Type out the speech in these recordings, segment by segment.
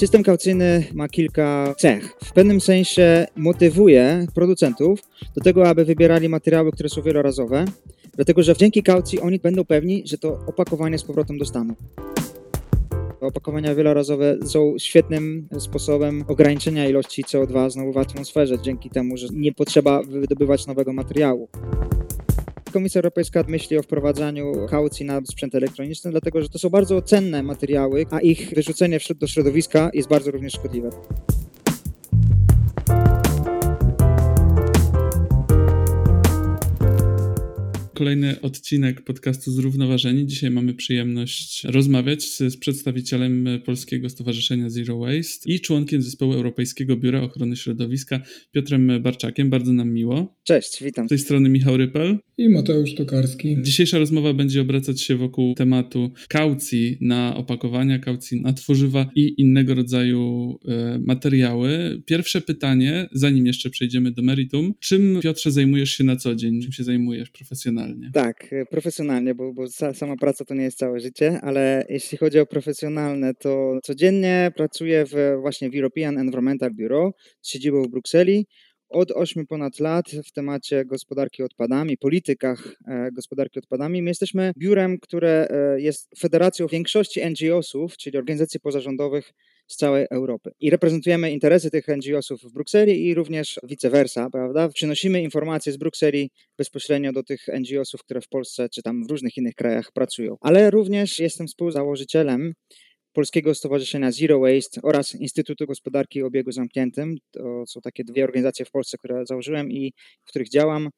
System kaucyjny ma kilka cech. W pewnym sensie motywuje producentów do tego, aby wybierali materiały, które są wielorazowe, dlatego że dzięki kaucji oni będą pewni, że to opakowanie z powrotem dostaną. Opakowania wielorazowe są świetnym sposobem ograniczenia ilości CO2 znowu w atmosferze, dzięki temu, że nie potrzeba wydobywać nowego materiału. Komisja Europejska myśli o wprowadzaniu kaucji na sprzęt elektroniczny, dlatego że to są bardzo cenne materiały, a ich wyrzucenie do środowiska jest bardzo również szkodliwe. kolejny odcinek podcastu Zrównoważeni. Dzisiaj mamy przyjemność rozmawiać z, z, przedstawicielem Polskiego Stowarzyszenia Zero Waste i członkiem zespołu Europejskiego Biura Ochrony Środowiska Piotrem Barczakiem. Bardzo nam miło. Cześć, witam. Z tej strony Michał Rypel i Mateusz Tokarski. Dzisiejsza rozmowa będzie obracać się wokół tematu kaucji na opakowania, kaucji na tworzywa i innego rodzaju e, materiały. Pierwsze pytanie, zanim jeszcze przejdziemy do meritum. Czym, Piotrze, zajmujesz się na co dzień? Czym się zajmujesz profesjonalnie? Tak, e, profesjonalnie, bo, bo sama praca to nie jest całe życie, ale jeśli chodzi o profesjonalne, to codziennie pracuję w, właśnie w European Environmental Bureau z siedzibą w Brukseli od 8 ponad lat w temacie gospodarki odpadami, politykach e, gospodarki odpadami. My jesteśmy biurem, które e, jest federacją większości NGO-sów, czyli organizacji pozarządowych z całej Europy. I reprezentujemy interesy tych NGO-sów w Brukseli i również vice versa, prawda? Przynosimy informacje z Brukseli bezpośrednio do tych NGO-sów, które w Polsce czy tam w różnych innych krajach pracują. Ale również jestem współzałożycielem Polskiego Stowarzyszenia Zero Waste oraz Instytutu Gospodarki Obiegu Zamkniętym. To są takie dwie organizacje w Polsce, które założyłem i w których działam.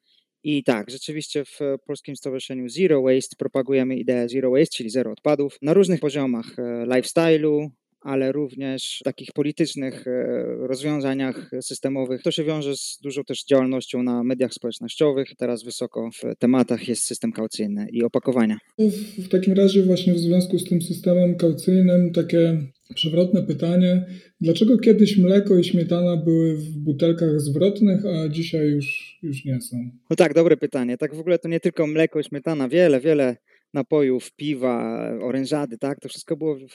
I tak, rzeczywiście w Polskim Stowarzyszeniu Zero Waste propagujemy ideę Zero Waste, czyli zero odpadów, na różnych poziomach e, lifestyle'u, ale również w takich politycznych e, rozwiązaniach systemowych. To się wiąże z dużą też działalnością na mediach społecznościowych. Teraz wysoko w tematach jest system kaucyjny i opakowania. W, w takim razie właśnie w związku z tym systemem kaucyjnym takie przewrotne pytanie. Dlaczego kiedyś mleko i śmietana były w butelkach zwrotnych, a dzisiaj już, już nie są? No tak, dobre pytanie. Tak w ogóle to nie tylko mleko i śmietana, wiele, wiele napojów, piwa, orężady, tak? To wszystko było w,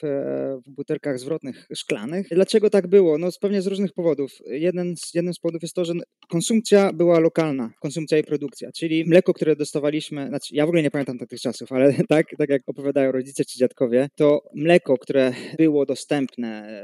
w, butelkach zwrotnych szklanych. Dlaczego tak było? No pewnie z różnych powodów. Jeden z, jednym z powodów jest to, że konsumpcja była lokalna, konsumpcja i produkcja, czyli mleko, które dostawaliśmy, znaczy ja w ogóle nie pamiętam tych czasów, ale tak, tak jak opowiadają rodzice czy dziadkowie, to mleko, które było dostępne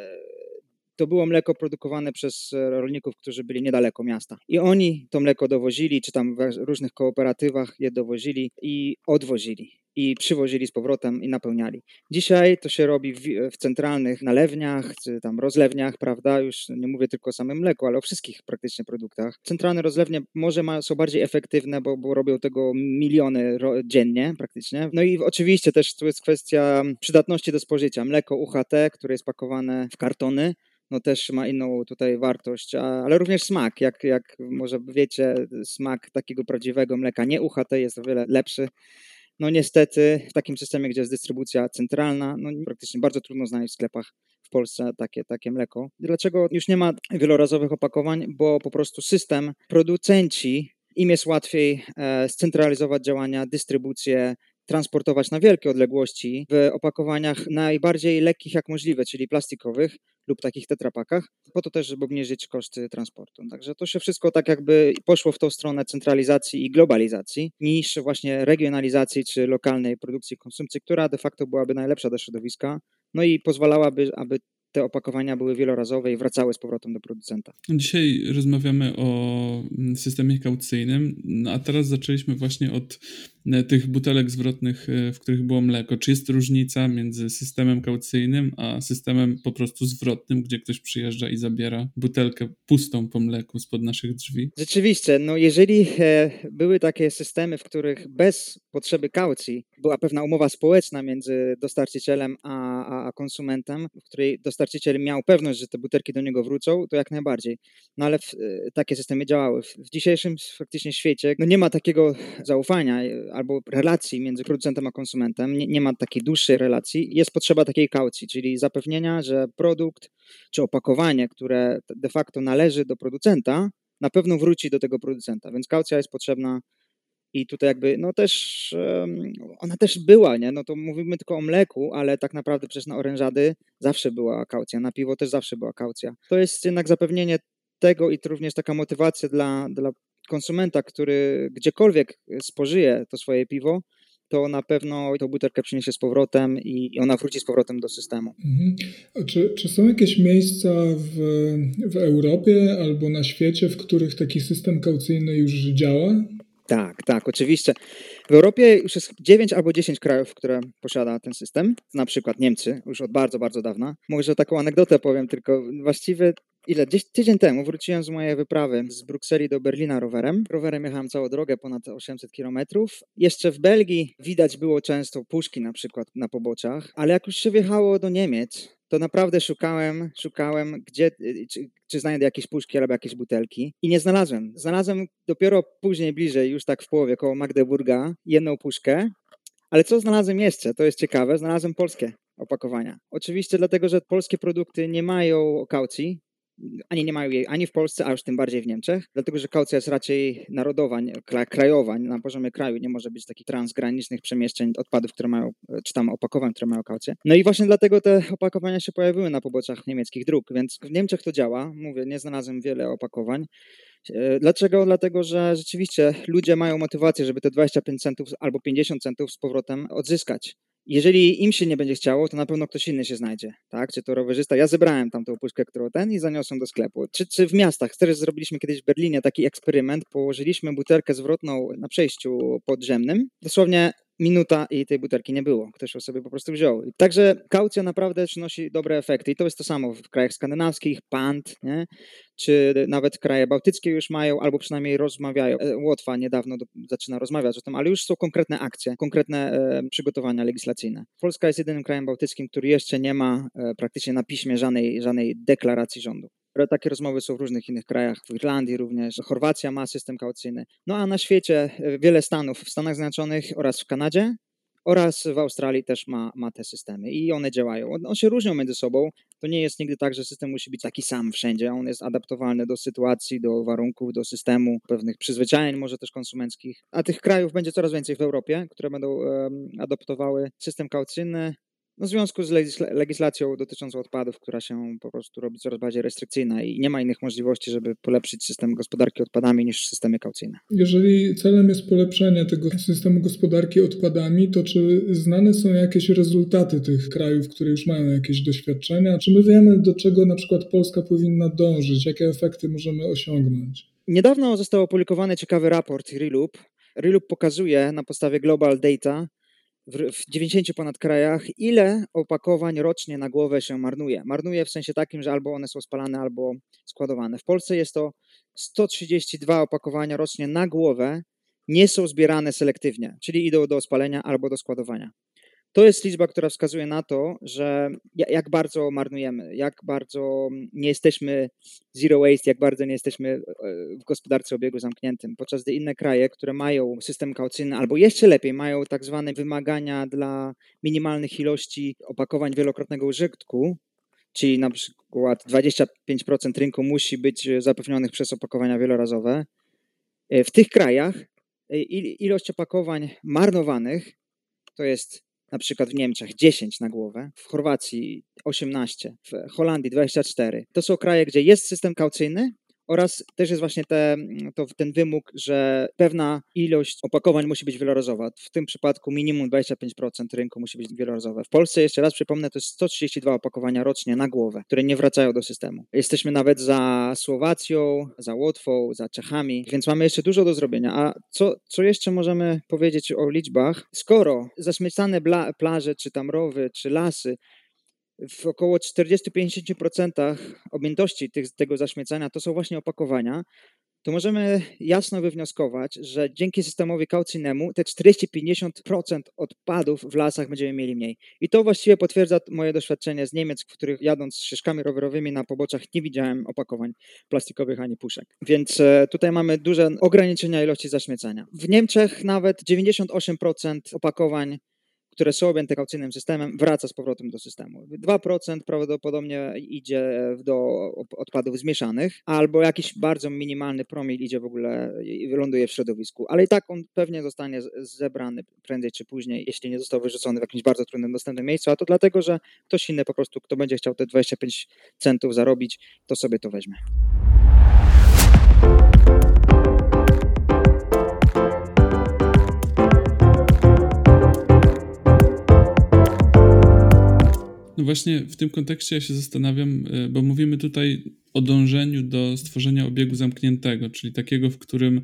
to było mleko produkowane przez rolników, którzy byli niedaleko miasta. I oni to mleko dowozili, czy tam w różnych kooperatywach je dowozili i odwozili i przywozili z powrotem i napełniali. Dzisiaj to się robi w, w, centralnych nalewniach, czy tam rozlewniach, prawda? Już nie mówię tylko o samym mleku, ale o wszystkich praktycznie produktach. Centralne rozlewnie może ma, są bardziej efektywne, bo, bo robią tego miliony ro, dziennie praktycznie. No i oczywiście też tu jest kwestia przydatności do spożycia. Mleko UHT, które jest pakowane w kartony, no też ma inną tutaj wartość, ale również smak, jak, jak może wiecie, smak takiego prawdziwego mleka nie UHT jest o wiele lepszy. No niestety w takim systemie, gdzie jest dystrybucja centralna, no praktycznie bardzo trudno znaleźć w sklepach w Polsce takie, takie mleko. Dlaczego już nie ma wielorazowych opakowań? Bo po prostu system, producenci, im jest łatwiej e, scentralizować działania, dystrybucję, transportować na wielkie odległości w opakowaniach najbardziej lekkich jak możliwe, czyli plastikowych lub takich tetrapakach, po to też, żeby obniżyć koszty transportu. Także to się wszystko tak jakby poszło w tą stronę centralizacji i globalizacji, niż właśnie regionalizacji czy lokalnej produkcji konsumpcji, która de facto byłaby najlepsza dla środowiska, no i pozwalałaby, aby te opakowania były wielorazowe i wracały z powrotem do producenta. Dzisiaj rozmawiamy o mm, systemie kaucyjnym, no a teraz zaczęliśmy właśnie od tych butelek zwrotnych, e, w których było mleko. Czy jest różnica między systemem kaucyjnym a systemem po prostu zwrotnym, gdzie ktoś przyjeżdża i zabiera butelkę pustą po mleku spod naszych drzwi? Rzeczywiście, no jeżeli e, były takie systemy, w których bez potrzeby kaucji była pewna umowa społeczna między dostarczycielem a, a konsumentem, w której dostarczyciel miał pewność, że te butelki do niego wrócą, to jak najbardziej. No ale w, takie systemy działały. W, w dzisiejszym faktycznie świecie no nie ma takiego zaufania albo relacji między producentem a konsumentem, nie, nie ma takiej dłuższej relacji. Jest potrzeba takiej kaucji, czyli zapewnienia, że produkt czy opakowanie, które de facto należy do producenta, na pewno wróci do tego producenta, więc kaucja jest potrzebna I tutaj jakby, no też, ona też była, nie? No to mówimy tylko o mleku, ale tak naprawdę przecież na orężady zawsze była kaucja, na piwo też zawsze była kaucja. To jest jednak zapewnienie tego i również taka motywacja dla, dla konsumenta, który gdziekolwiek spożyje to swoje piwo, to na pewno tą butelkę przyniesie z powrotem i ona wróci z powrotem do systemu. Mhm. Czy, czy są jakieś miejsca w, w Europie albo na świecie, w których taki system kaucyjny już działa? Tak, tak, oczywiście. W Europie już jest 9 albo 10 krajów, które posiada ten system, na przykład Niemcy, już od bardzo, bardzo dawna. Może taką anegdotę powiem, tylko właściwie ile? Tydzień temu wróciłem z mojej wyprawy z Brukseli do Berlina rowerem. Rowerem jechałem całą drogę, ponad 800 kilometrów. Jeszcze w Belgii widać było często puszki na przykład na poboczach, ale jak już się wjechało do Niemiec, to naprawdę szukałem, szukałem, gdzie, czy, czy znajdę jakieś puszki albo jakieś butelki i nie znalazłem. Znalazłem dopiero później, bliżej, już tak w połowie, koło Magdeburga, jedną puszkę, ale co znalazłem jeszcze, to jest ciekawe, znalazłem polskie opakowania. Oczywiście dlatego, że polskie produkty nie mają kaucji, ani nie mają jej ani w Polsce, a już tym bardziej w Niemczech, dlatego że kaucja jest raczej narodowa, krajowa, na poziomie kraju nie może być takich transgranicznych przemieszczeń odpadów, które mają, czy tam opakowań, które mają kaucję. No i właśnie dlatego te opakowania się pojawiły na poboczach niemieckich dróg, więc w Niemczech to działa. Mówię, nie znalazłem wiele opakowań. E, dlaczego? Dlatego, że rzeczywiście ludzie mają motywację, żeby te 25 centów albo 50 centów z powrotem odzyskać jeżeli im się nie będzie chciało, to na pewno ktoś inny się znajdzie, tak? Czy to rowerzysta. Ja zebrałem tam tą puszkę, którą ten i zaniosłem do sklepu. Czy, czy w miastach, też zrobiliśmy kiedyś w Berlinie taki eksperyment, położyliśmy butelkę zwrotną na przejściu podziemnym. Dosłownie minuta i tej butelki nie było. Ktoś ją sobie po prostu wziął. Także kaucja naprawdę przynosi dobre efekty i to jest to samo w krajach skandynawskich, PANT, nie? czy nawet kraje bałtyckie już mają, albo przynajmniej rozmawiają. E, Łotwa niedawno do, zaczyna rozmawiać o tym, ale już są konkretne akcje, konkretne e, przygotowania legislacyjne. Polska jest jedynym krajem bałtyckim, który jeszcze nie ma e, praktycznie na piśmie żadnej, żadnej deklaracji rządu. Takie rozmowy są w różnych innych krajach, w Irlandii również. Chorwacja ma system kaucyjny. No a na świecie e, wiele stanów, w Stanach Zjednoczonych oraz w Kanadzie oraz w Australii też ma, ma te systemy i one działają. One się różnią między sobą. To nie jest nigdy tak, że system musi być taki sam wszędzie. On jest adaptowalny do sytuacji, do warunków, do systemu, pewnych przyzwyczajeń może też konsumenckich. A tych krajów będzie coraz więcej w Europie, które będą um, adaptowały system kaucyjny no, w związku z legislacją dotyczącą odpadów, która się po prostu robi coraz bardziej restrykcyjna i nie ma innych możliwości, żeby polepszyć system gospodarki odpadami niż systemy kaucyjne. Jeżeli celem jest polepszenie tego systemu gospodarki odpadami, to czy znane są jakieś rezultaty tych krajów, które już mają jakieś doświadczenia? Czy my wiemy, do czego na przykład Polska powinna dążyć? Jakie efekty możemy osiągnąć? Niedawno został opublikowany ciekawy raport ReLoop. ReLoop pokazuje na podstawie Global Data, w, w 90 ponad krajach, ile opakowań rocznie na głowę się marnuje. Marnuje w sensie takim, że albo one są spalane, albo składowane. W Polsce jest to 132 opakowania rocznie na głowę, nie są zbierane selektywnie, czyli idą do spalenia albo do składowania. To jest liczba, która wskazuje na to, że jak bardzo marnujemy, jak bardzo nie jesteśmy zero waste, jak bardzo nie jesteśmy e, w gospodarce obiegu zamkniętym, podczas gdy inne kraje, które mają system kaucyjny albo jeszcze lepiej mają tak zwane wymagania dla minimalnych ilości opakowań wielokrotnego użytku, czyli na przykład 25% rynku musi być zapewnionych przez opakowania wielorazowe. E, w tych krajach e, ilość opakowań marnowanych to jest na przykład w Niemczech 10 na głowę, w Chorwacji 18, w Holandii 24. To są kraje, gdzie jest system kaucyjny, oraz też jest właśnie te, to, ten wymóg, że pewna ilość opakowań musi być wielorazowa. W tym przypadku minimum 25% rynku musi być wielorazowe. W Polsce, jeszcze raz przypomnę, to jest 132 opakowania rocznie na głowę, które nie wracają do systemu. Jesteśmy nawet za Słowacją, za Łotwą, za Czechami, więc mamy jeszcze dużo do zrobienia. A co, co jeszcze możemy powiedzieć o liczbach? Skoro zaśmiecane plaże, czy tam rowy, czy lasy w około 40-50% objętości tych, tego zaśmiecania to są właśnie opakowania, to możemy jasno wywnioskować, że dzięki systemowi kaucyjnemu te 40-50% odpadów w lasach będziemy mieli mniej. I to właściwie potwierdza moje doświadczenie z Niemiec, w których jadąc ścieżkami rowerowymi na poboczach nie widziałem opakowań plastikowych ani puszek. Więc e, tutaj mamy duże ograniczenia ilości zaśmiecania. W Niemczech nawet 98% opakowań które są objęte kaucyjnym systemem, wraca z powrotem do systemu. 2% prawdopodobnie idzie do odpadów zmieszanych, albo jakiś bardzo minimalny promil idzie w ogóle i ląduje w środowisku, ale i tak on pewnie zostanie zebrany prędzej czy później, jeśli nie został wyrzucony w jakimś bardzo trudnym, dostępnym miejscu, a to dlatego, że ktoś inny po prostu, kto będzie chciał te 25 centów zarobić, to sobie to weźmie. No właśnie w tym kontekście ja się zastanawiam, e, bo mówimy tutaj o dążeniu do stworzenia obiegu zamkniętego, czyli takiego, w którym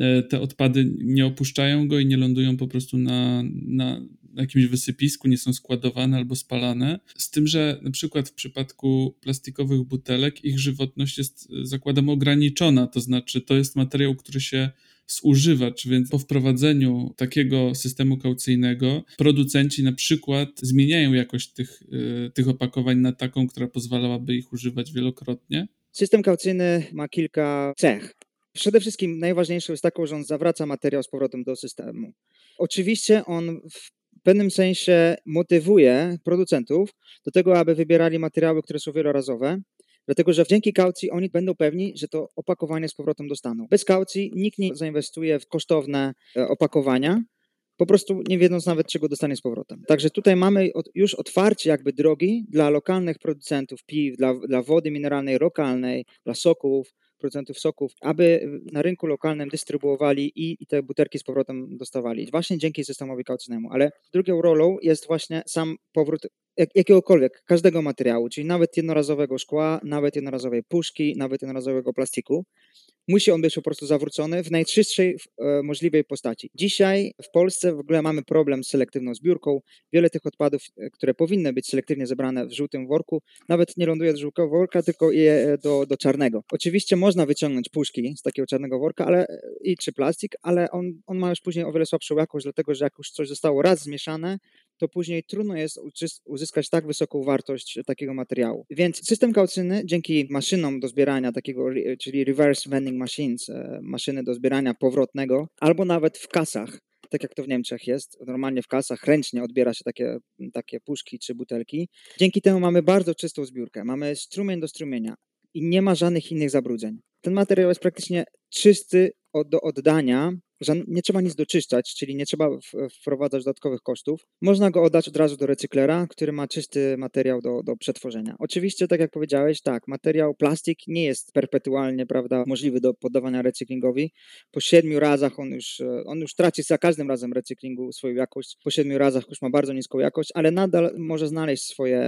e, te odpady nie opuszczają go i nie lądują po prostu na, na jakimś wysypisku, nie są składowane albo spalane. Z tym, że na przykład w przypadku plastikowych butelek ich żywotność jest, e, zakładam, ograniczona, to znaczy to jest materiał, który się zużywać, więc po wprowadzeniu takiego systemu kaucyjnego producenci na przykład zmieniają jakość tych, y, tych opakowań na taką, która pozwalałaby ich używać wielokrotnie? System kaucyjny ma kilka cech. Przede wszystkim najważniejszą jest taką, że on zawraca materiał z powrotem do systemu. Oczywiście on w pewnym sensie motywuje producentów do tego, aby wybierali materiały, które są wielorazowe, Dlatego, że dzięki kaucji oni będą pewni, że to opakowanie z powrotem dostaną. Bez kaucji nikt nie zainwestuje w kosztowne e, opakowania, po prostu nie wiedząc nawet, czego dostanie z powrotem. Także tutaj mamy już otwarcie jakby drogi dla lokalnych producentów piw, dla, dla wody mineralnej lokalnej, dla soków, producentów soków, aby na rynku lokalnym dystrybuowali i, i te butelki z powrotem dostawali. Właśnie dzięki systemowi kaucyjnemu. Ale drugą rolą jest właśnie sam powrót jak, jakiegokolwiek, każdego materiału, czyli nawet jednorazowego szkła, nawet jednorazowej puszki, nawet jednorazowego plastiku, musi on być po prostu zawrócony w najczystszej e, możliwej postaci. Dzisiaj w Polsce w ogóle mamy problem z selektywną zbiórką. Wiele tych odpadów, e, które powinny być selektywnie zebrane w żółtym worku, nawet nie ląduje do żółtego worka, tylko je e, do, do czarnego. Oczywiście można wyciągnąć puszki z takiego czarnego worka ale, i czy plastik, ale on, on ma już później o wiele słabszą jakość, dlatego że jak już coś zostało raz zmieszane, to później trudno jest uzyskać tak wysoką wartość takiego materiału. Więc system kaucyjny dzięki maszynom do zbierania takiego, czyli reverse vending machines, e, maszyny do zbierania powrotnego, albo nawet w kasach, tak jak to w Niemczech jest, normalnie w kasach ręcznie odbiera się takie, takie puszki czy butelki. Dzięki temu mamy bardzo czystą zbiórkę, mamy strumień do strumienia i nie ma żadnych innych zabrudzeń. Ten materiał jest praktycznie czysty do oddania że nie trzeba nic doczyszczać, czyli nie trzeba wprowadzać dodatkowych kosztów. Można go oddać od razu do recyklera, który ma czysty materiał do, do przetworzenia. Oczywiście, tak jak powiedziałeś, tak, materiał plastik nie jest perpetualnie, prawda, możliwy do poddawania recyklingowi. Po siedmiu razach on już, on już traci za każdym razem recyklingu swoją jakość. Po siedmiu razach już ma bardzo niską jakość, ale nadal może znaleźć swoje,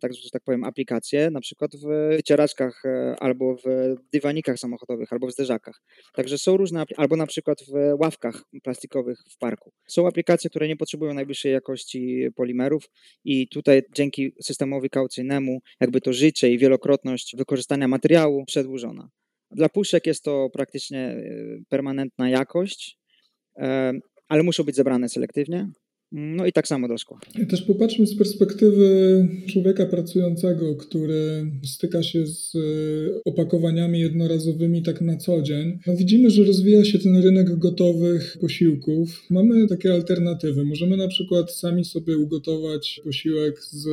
tak, że tak powiem, aplikacje, na przykład w wycieraczkach e, albo w dywanikach samochodowych, albo w zderzakach. Także są różne, albo na przykład w ławkach plastikowych w parku. Są aplikacje, które nie potrzebują najwyższej jakości polimerów i tutaj dzięki systemowi kaucyjnemu jakby to życie i wielokrotność wykorzystania materiału przedłużona. Dla puszek jest to praktycznie e, permanentna jakość, e, ale muszą być zebrane selektywnie. No i tak samo do szkła. I też popatrzmy z perspektywy człowieka pracującego, który styka się z e, opakowaniami jednorazowymi tak na co dzień. No widzimy, że rozwija się ten rynek gotowych posiłków. Mamy takie alternatywy. Możemy na przykład sami sobie ugotować posiłek z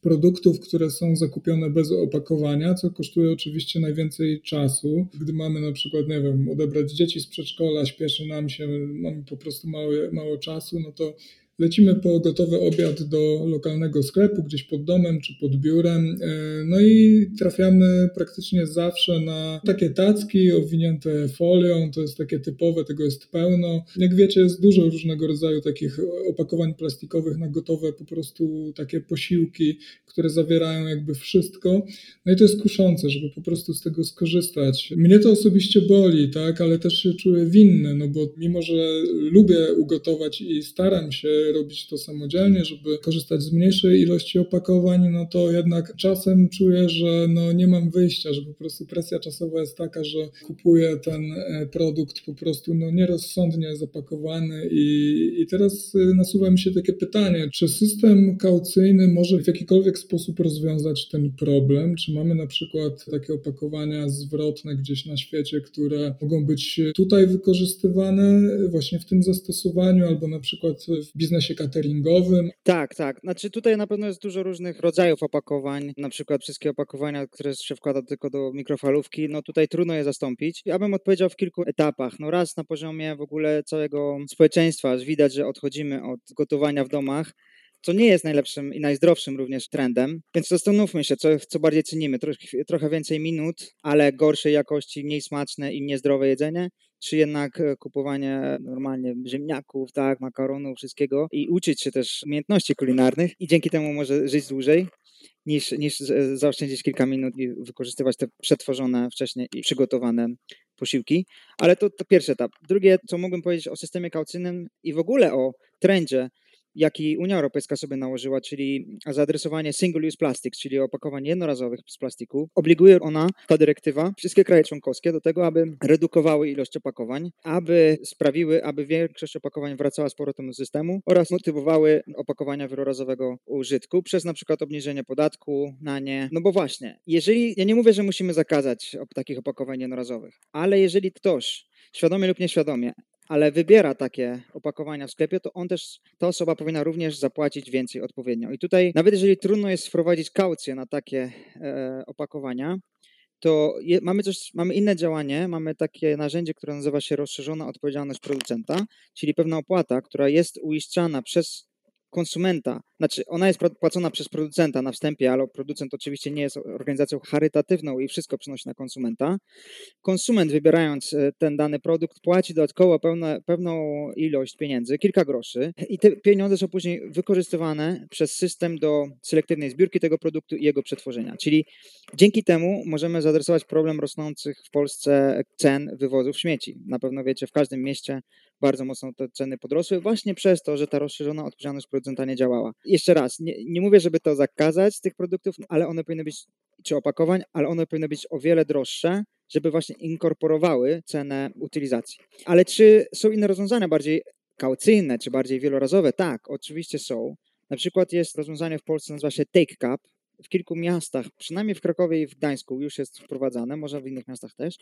produktów, które są zakupione bez opakowania, co kosztuje oczywiście najwięcej czasu. Gdy mamy na przykład, nie wiem, odebrać dzieci z przedszkola, śpieszy nam się, mamy po prostu mało, mało czasu, no to Lecimy po gotowy obiad do lokalnego sklepu, gdzieś pod domem czy pod biurem. E, no i trafiamy praktycznie zawsze na takie tacki owinięte folią. To jest takie typowe, tego jest pełno. Jak wiecie, jest dużo różnego rodzaju takich opakowań plastikowych na gotowe po prostu takie posiłki, które zawierają jakby wszystko. No i to jest kuszące, żeby po prostu z tego skorzystać. Mnie to osobiście boli, tak, ale też się czuję winny, no bo mimo, że lubię ugotować i staram się robić to samodzielnie, żeby korzystać z mniejszej ilości opakowań, no to jednak czasem czuję, że no nie mam wyjścia, że po prostu presja czasowa jest taka, że kupuję ten e, produkt po prostu no nierozsądnie zapakowany i, i teraz e, nasuwa mi się takie pytanie, czy system kaucyjny może w jakikolwiek sposób rozwiązać ten problem? Czy mamy na przykład takie opakowania zwrotne gdzieś na świecie, które mogą być tutaj wykorzystywane właśnie w tym zastosowaniu albo na przykład w biznesie biznesie cateringowym. Tak, tak. Znaczy tutaj na pewno jest dużo różnych rodzajów opakowań, na przykład wszystkie opakowania, które się wkłada tylko do mikrofalówki, no tutaj trudno je zastąpić. Ja bym odpowiedział w kilku etapach. No raz na poziomie w ogóle całego społeczeństwa, widać, że odchodzimy od gotowania w domach, co nie jest najlepszym i najzdrowszym również trendem. Więc zastanówmy się, co, co bardziej cenimy. Trochę, trochę więcej minut, ale gorszej jakości, mniej smaczne i niezdrowe jedzenie, czy jednak e, kupowanie normalnie ziemniaków, tak, makaronu, wszystkiego i uczyć się też umiejętności kulinarnych i dzięki temu może żyć dłużej niż, niż zaoszczędzić kilka minut i wykorzystywać te przetworzone wcześniej i przygotowane posiłki. Ale to, to pierwszy etap. Drugie, co mógłbym powiedzieć o systemie kaucyjnym i w ogóle o trendzie, jaki Unia Europejska sobie nałożyła, czyli zaadresowanie single-use plastics, czyli opakowań jednorazowych z plastiku. Obliguje ona, ta dyrektywa, wszystkie kraje członkowskie do tego, aby redukowały ilość opakowań, aby sprawiły, aby większość opakowań wracała z powrotem do systemu oraz motywowały opakowania wielorazowego użytku przez na przykład obniżenie podatku na nie. No bo właśnie, jeżeli, ja nie mówię, że musimy zakazać takich opakowań jednorazowych, ale jeżeli ktoś świadomie lub nieświadomie ale wybiera takie opakowania w sklepie, to on też, ta osoba powinna również zapłacić więcej odpowiednio. I tutaj, nawet jeżeli trudno jest wprowadzić kaucję na takie e, opakowania, to je, mamy, coś, mamy inne działanie, mamy takie narzędzie, które nazywa się rozszerzona odpowiedzialność producenta, czyli pewna opłata, która jest uiszczana przez konsumenta, znaczy ona jest płacona przez producenta na wstępie, ale producent oczywiście nie jest organizacją charytatywną i wszystko przynosi na konsumenta. Konsument wybierając e, ten dany produkt płaci dodatkowo pełne, pewną ilość pieniędzy, kilka groszy i te pieniądze są później wykorzystywane przez system do selektywnej zbiórki tego produktu i jego przetworzenia. Czyli dzięki temu możemy zaadresować problem rosnących w Polsce cen wywozów śmieci. Na pewno wiecie, w każdym mieście bardzo mocno te ceny podrosły właśnie przez to, że ta rozszerzona odpowiedzialność producenta nie działała. Jeszcze raz, nie, nie mówię, żeby to zakazać tych produktów, ale one powinny być, czy opakowań, ale one powinny być o wiele droższe, żeby właśnie inkorporowały cenę utylizacji. Ale czy są inne rozwiązania bardziej kaucyjne, czy bardziej wielorazowe? Tak, oczywiście są. Na przykład jest rozwiązanie w Polsce, nazywa się Take Cup, w kilku miastach, przynajmniej w Krakowie i w Gdańsku już jest wprowadzane, może w innych miastach też.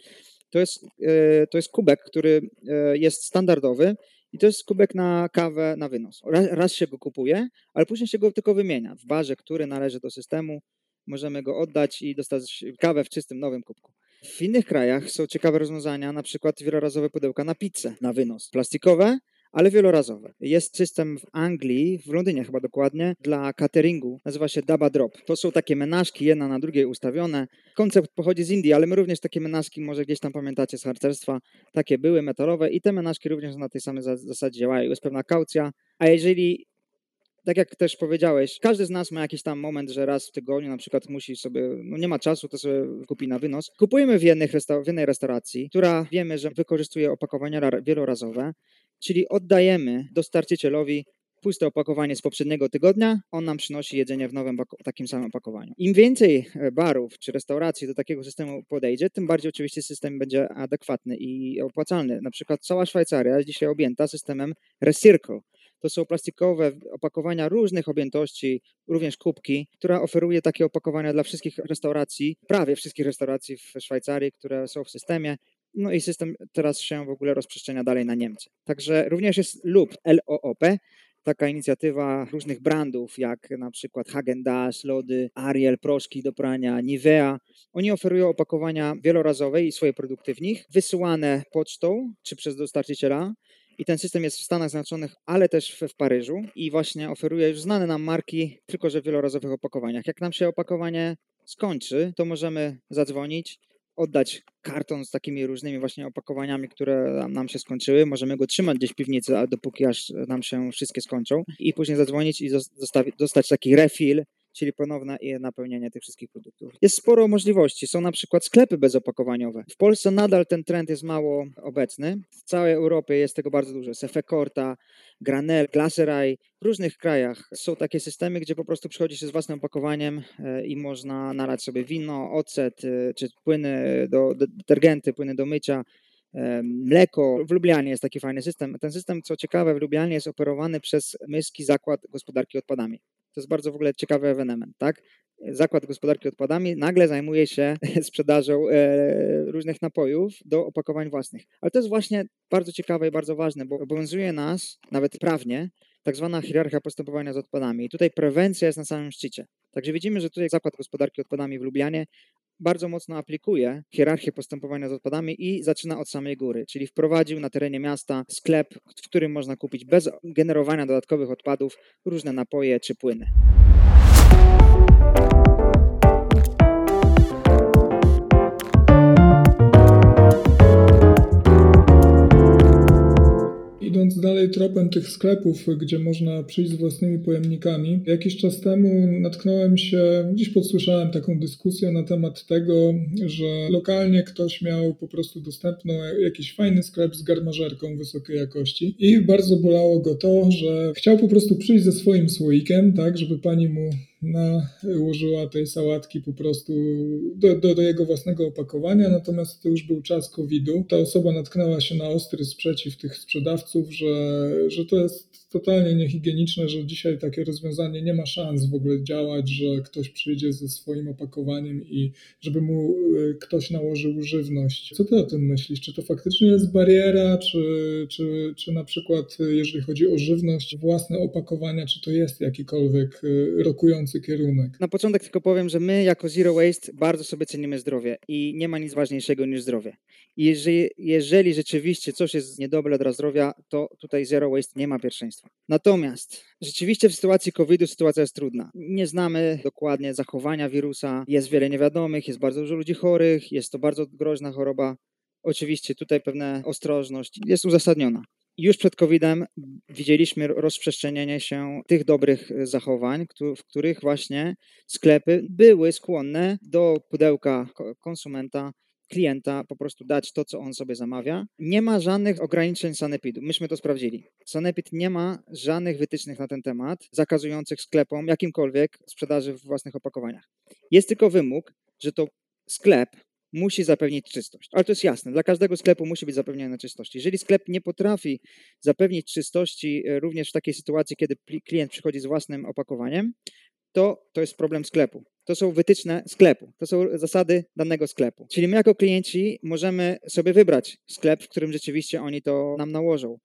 To jest, e, to jest kubek, który e, jest standardowy i to jest kubek na kawę na wynos. Raz, raz się go kupuje, ale później się go tylko wymienia. W barze, który należy do systemu, możemy go oddać i dostać kawę w czystym, nowym kubku. W innych krajach są ciekawe rozwiązania, na przykład wielorazowe pudełka na pizzę na wynos. Plastikowe, ale wielorazowe. Jest system w Anglii, w Londynie chyba dokładnie, dla cateringu. Nazywa się Daba Drop. To są takie menażki, jedna na drugiej ustawione. Koncept pochodzi z Indii, ale my również takie menażki, może gdzieś tam pamiętacie z harcerstwa, takie były metalowe i te menażki również na tej samej zasadzie działają. Jest pewna kaucja, a jeżeli tak jak też powiedziałeś, każdy z nas ma jakiś tam moment, że raz w tygodniu na przykład musi sobie, no nie ma czasu, to sobie kupi na wynos. Kupujemy w, jednej restauracji, która wiemy, że wykorzystuje opakowania wielorazowe czyli oddajemy dostarczycielowi puste opakowanie z poprzedniego tygodnia, on nam przynosi jedzenie w nowym takim samym opakowaniu. Im więcej e, barów czy restauracji do takiego systemu podejdzie, tym bardziej oczywiście system będzie adekwatny i opłacalny. Na przykład cała Szwajcaria jest dzisiaj objęta systemem Recircle. To są plastikowe opakowania różnych objętości, również kubki, która oferuje takie opakowania dla wszystkich restauracji, prawie wszystkich restauracji w Szwajcarii, które są w systemie. No i system teraz się w ogóle rozprzestrzenia dalej na Niemcy. Także również jest LOOP, L-O-O-P, taka inicjatywa różnych brandów, jak na przykład Hagen-Dazs, lody, Ariel, proszki do prania, Nivea. Oni oferują opakowania wielorazowe i swoje produkty w nich, wysyłane pocztą czy przez dostarczyciela. I ten system jest w Stanach Zjednoczonych, ale też w, w Paryżu i właśnie oferuje już znane nam marki, tylko że w wielorazowych opakowaniach. Jak nam się opakowanie skończy, to możemy zadzwonić oddać karton z takimi różnymi właśnie opakowaniami, które nam się skończyły. Możemy go trzymać gdzieś w piwnicy, dopóki aż nam się wszystkie skończą i później zadzwonić i dostać taki refill czyli ponowne napełnienie tych wszystkich produktów. Jest sporo możliwości. Są na przykład sklepy bezopakowaniowe. W Polsce nadal ten trend jest mało obecny. W całej Europie jest tego bardzo dużo. Sefe Corta, Granel, Glacerai. W różnych krajach są takie systemy, gdzie po prostu przychodzi się z własnym opakowaniem e, i można nalać sobie wino, ocet, e, czy płyny do detergenty, płyny do mycia, e, mleko. W Lublianie jest taki fajny system. Ten system, co ciekawe, w Lublianie jest operowany przez Myski Zakład Gospodarki Odpadami. To jest bardzo w ogóle ciekawy ewenement, tak? Zakład Gospodarki Odpadami nagle zajmuje się sprzedażą e, różnych napojów do opakowań własnych. Ale to jest właśnie bardzo ciekawe i bardzo ważne, bo obowiązuje nas, nawet prawnie, tak zwana hierarchia postępowania z odpadami. I tutaj prewencja jest na samym szczycie. Także widzimy, że tutaj Zakład Gospodarki Odpadami w Lublianie bardzo mocno aplikuje hierarchię postępowania z odpadami i zaczyna od samej góry, czyli wprowadził na terenie miasta sklep, w którym można kupić bez generowania dodatkowych odpadów różne napoje czy płyny. Dalej tropem tych sklepów, gdzie można przyjść z własnymi pojemnikami, jakiś czas temu natknąłem się, gdzieś podsłyszałem taką dyskusję na temat tego, że lokalnie ktoś miał po prostu dostępny jakiś fajny sklep z garmażerką wysokiej jakości i bardzo bolało go to, że chciał po prostu przyjść ze swoim słoikiem, tak, żeby pani mu nałożyła tej sałatki po prostu do, do, do, jego własnego opakowania, natomiast to już był czas COVID-u. Ta osoba natknęła się na ostry sprzeciw tych sprzedawców, że, że to jest totalnie niehigieniczne, że dzisiaj takie rozwiązanie nie ma szans w ogóle działać, że ktoś przyjdzie ze swoim opakowaniem i żeby mu y, ktoś nałożył żywność. Co ty o tym myślisz? Czy to faktycznie jest bariera, czy, czy, czy na przykład y, jeżeli chodzi o żywność, własne opakowania, czy to jest jakikolwiek y, rokujący kierunek? Na początek tylko powiem, że my jako Zero Waste bardzo sobie cenimy zdrowie i nie ma nic ważniejszego niż zdrowie. Jeżeli, jeżeli rzeczywiście coś jest niedobre dla zdrowia, to tutaj Zero Waste nie ma pierwszeństwa. Natomiast rzeczywiście w sytuacji COVID-u sytuacja jest trudna. Nie znamy dokładnie zachowania wirusa, jest wiele niewiadomych, jest bardzo dużo ludzi chorych, jest to bardzo groźna choroba. Oczywiście tutaj pewna ostrożność jest uzasadniona. Już przed COVID-em widzieliśmy rozprzestrzenianie się tych dobrych zachowań, w których właśnie sklepy były skłonne do pudełka konsumenta klienta po prostu dać to, co on sobie zamawia. Nie ma żadnych ograniczeń sanepidu. Myśmy to sprawdzili. Sanepid nie ma żadnych wytycznych na ten temat zakazujących sklepom jakimkolwiek sprzedaży w własnych opakowaniach. Jest tylko wymóg, że to sklep musi zapewnić czystość. Ale to jest jasne, dla każdego sklepu musi być zapewniona czystość. Jeżeli sklep nie potrafi zapewnić czystości e, również w takiej sytuacji, kiedy klient przychodzi z własnym opakowaniem, to to jest problem sklepu. To są wytyczne sklepu, to są zasady danego sklepu. Czyli my jako klienci możemy sobie wybrać sklep, w którym rzeczywiście oni to nam nałożą.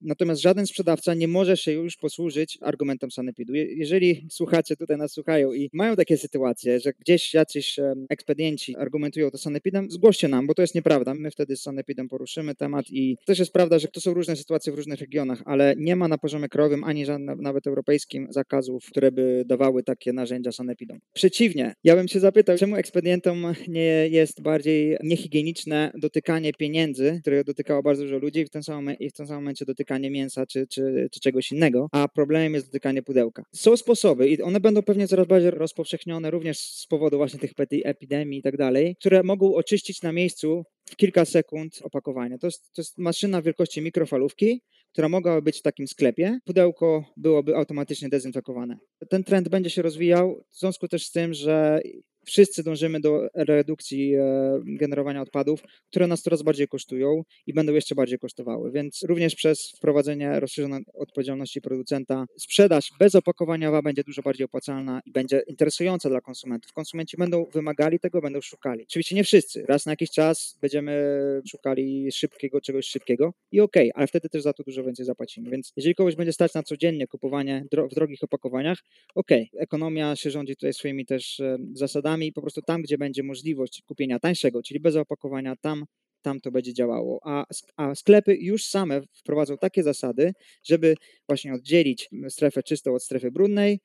Natomiast żaden sprzedawca nie może się już posłużyć argumentem sanepidu. Jeżeli słuchacze tutaj nas słuchają i mają takie sytuacje, że gdzieś jacyś ekspedienci argumentują to sanepidem, zgłoście nam, bo to jest nieprawda. My wtedy z sanepidem poruszymy temat i też jest prawda, że to są różne sytuacje w różnych regionach, ale nie ma na poziomie krajowym ani nawet europejskim zakazów, które by dawały takie narzędzia sanepidom. Przeciwnie, ja bym się zapytał, czemu ekspedientom nie jest bardziej niehigieniczne dotykanie pieniędzy, które dotykało bardzo dużo ludzi i w tym samym, i w tym samym momencie dotyka dotykanie mięsa czy, czy, czy czegoś innego, a problemem jest dotykanie pudełka. Są sposoby i one będą pewnie coraz bardziej rozpowszechnione również z powodu właśnie tych epidemii i tak dalej, które mogą oczyścić na miejscu w kilka sekund opakowanie. To jest, to jest maszyna wielkości mikrofalówki, która mogłaby być w takim sklepie. Pudełko byłoby automatycznie dezynfekowane. Ten trend będzie się rozwijał w związku też z tym, że wszyscy dążymy do redukcji e, generowania odpadów, które nas coraz bardziej kosztują i będą jeszcze bardziej kosztowały. Więc również przez wprowadzenie rozszerzonej odpowiedzialności producenta sprzedaż bez opakowania będzie dużo bardziej opłacalna i będzie interesująca dla konsumentów. Konsumenci będą wymagali tego, będą szukali. Oczywiście nie wszyscy. Raz na jakiś czas będziemy szukali szybkiego, czegoś szybkiego i okej, okay, ale wtedy też za to dużo więcej zapłacimy. Więc jeżeli kogoś będzie stać na codziennie kupowanie w drogich opakowaniach, okej, okay, ekonomia się rządzi tutaj swoimi też e, zasadami, i po prostu tam, gdzie będzie możliwość kupienia tańszego, czyli bez opakowania, tam, tam to będzie działało. A, a sklepy już same wprowadzą takie zasady, żeby właśnie oddzielić strefę czystą od strefy brudnej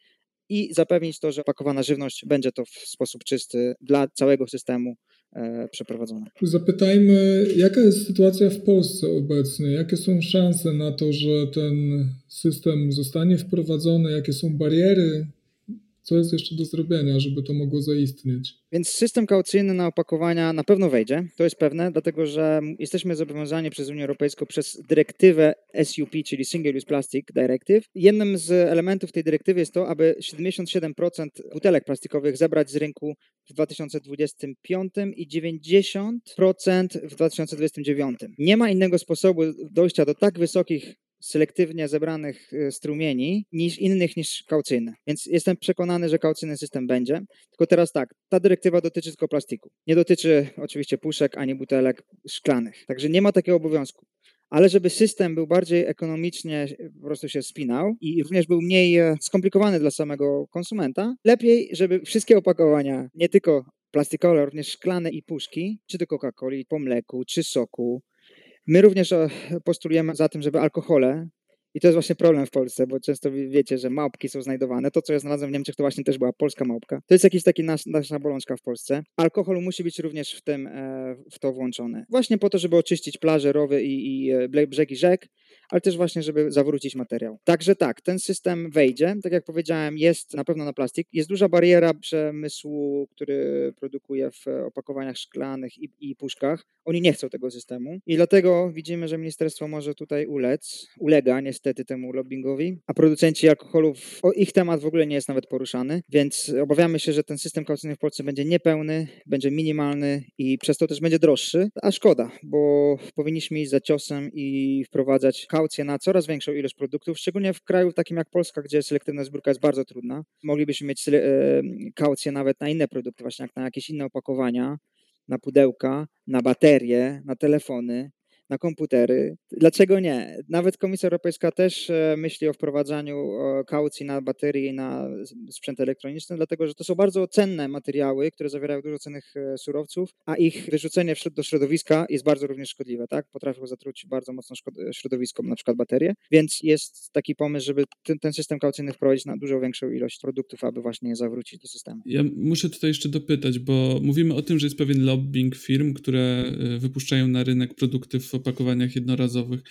i zapewnić to, że opakowana żywność będzie to w sposób czysty dla całego systemu e, przeprowadzona. Zapytajmy, jaka jest sytuacja w Polsce obecnie? Jakie są szanse na to, że ten system zostanie wprowadzony? Jakie są bariery? Co jest jeszcze do zrobienia, żeby to mogło zaistnieć? Więc system kaucyjny na opakowania na pewno wejdzie, to jest pewne, dlatego że jesteśmy zobowiązani przez Unię Europejską przez dyrektywę SUP, czyli Single Use Plastic Directive. Jednym z elementów tej dyrektywy jest to, aby 77% butelek plastikowych zebrać z rynku w 2025 i 90% w 2029. Nie ma innego sposobu dojścia do tak wysokich selektywnie zebranych y, strumieni niż innych niż kaucyjne. Więc jestem przekonany, że kaucyjny system będzie. Tylko teraz tak, ta dyrektywa dotyczy tylko plastiku. Nie dotyczy oczywiście puszek ani butelek szklanych. Także nie ma takiego obowiązku. ale żeby system był bardziej ekonomicznie po prostu się spinał i również był mniej e, skomplikowany dla samego konsumenta, lepiej, żeby wszystkie opakowania, nie tylko plastikowe, również szklane i puszki, czy to Coca-Coli, po mleku, czy soku. My również e, postulujemy za tym, żeby alkohole i to jest właśnie problem w Polsce, bo często wiecie, że małpki są znajdowane. To, co ja znalazłem w Niemczech, to właśnie też była polska małpka. To jest jakiś taki nasz, nasza bolączka w Polsce. Alkohol musi być również w, tym, e, w to włączony. Właśnie po to, żeby oczyścić plaże, rowy i, i e, brzegi rzek, ale też właśnie, żeby zawrócić materiał. Także tak, ten system wejdzie. Tak jak powiedziałem, jest na pewno na plastik. Jest duża bariera przemysłu, który produkuje w opakowaniach szklanych i, i puszkach. Oni nie chcą tego systemu i dlatego widzimy, że ministerstwo może tutaj ulec, ulega niestety temu lobbyingowi, a producenci alkoholów, o ich temat w ogóle nie jest nawet poruszany, więc obawiamy się, że ten system kaucyjny w Polsce będzie niepełny, będzie minimalny i przez to też będzie droższy, a szkoda, bo powinniśmy iść za ciosem i wprowadzać kaucję na coraz większą ilość produktów, szczególnie w kraju takim jak Polska, gdzie selektywna zbiórka jest bardzo trudna. Moglibyśmy mieć kaucję nawet na inne produkty, właśnie jak na jakieś inne opakowania, na pudełka, na baterie, na telefony, na komputery. Dlaczego nie? Nawet Komisja Europejska też e, myśli o wprowadzaniu kaucji na baterie i na sprzęt elektroniczny, dlatego że to są bardzo cenne materiały, które zawierają dużo cennych e, surowców, a ich wyrzucenie do środowiska jest bardzo również szkodliwe, tak? Potrafią zatruć bardzo mocno środowisko, na przykład baterie, więc jest taki pomysł, żeby ten, ten system kaucyjny wprowadzić na dużo większą ilość produktów, aby właśnie je zawrócić do systemu. Ja muszę tutaj jeszcze dopytać, bo mówimy o tym, że jest pewien lobbying firm, które e, wypuszczają na rynek produkty w opakowaniach jednorazowych.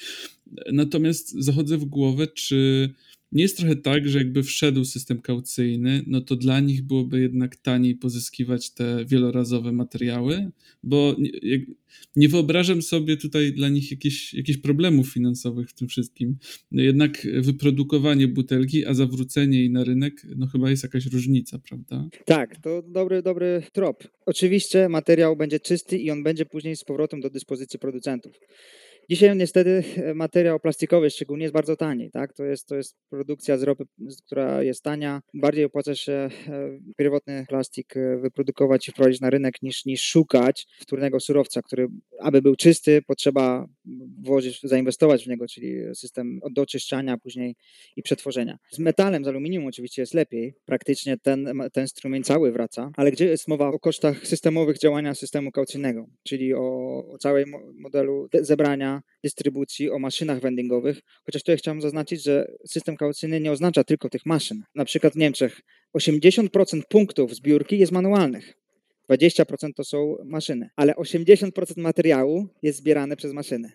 Natomiast zachodzę w głowę, czy nie jest trochę tak, że jakby wszedł system kaucyjny, no to dla nich byłoby jednak taniej pozyskiwać te wielorazowe materiały, bo nie, nie wyobrażam sobie tutaj dla nich jakichś, problemów finansowych w tym wszystkim. Jednak wyprodukowanie butelki, a zawrócenie jej na rynek, no chyba jest jakaś różnica, prawda? Tak, to dobry, dobry trop. Oczywiście materiał będzie czysty i on będzie później z powrotem do dyspozycji producentów. Dzisiaj niestety e, materiał plastikowy szczególnie jest bardzo tani. Tak? To, jest, to jest produkcja z ropy, która jest tania. Bardziej opłaca się e, pierwotny plastik e, wyprodukować i wprowadzić na rynek niż, niż szukać wtórnego surowca, który aby był czysty, potrzeba włożyć, zainwestować w niego, czyli system do oczyszczania później i przetworzenia. Z metalem, z aluminium oczywiście jest lepiej. Praktycznie ten, ten strumień cały wraca, ale gdzie jest mowa o kosztach systemowych działania systemu kaucyjnego, czyli o, o całej modelu zebrania, dystrybucji, o maszynach vendingowych, chociaż tutaj chciałem zaznaczyć, że system kaucyjny nie oznacza tylko tych maszyn. Na przykład w Niemczech 80% punktów zbiórki jest manualnych. 20% to są maszyny, ale 80% materiału jest zbierane przez maszyny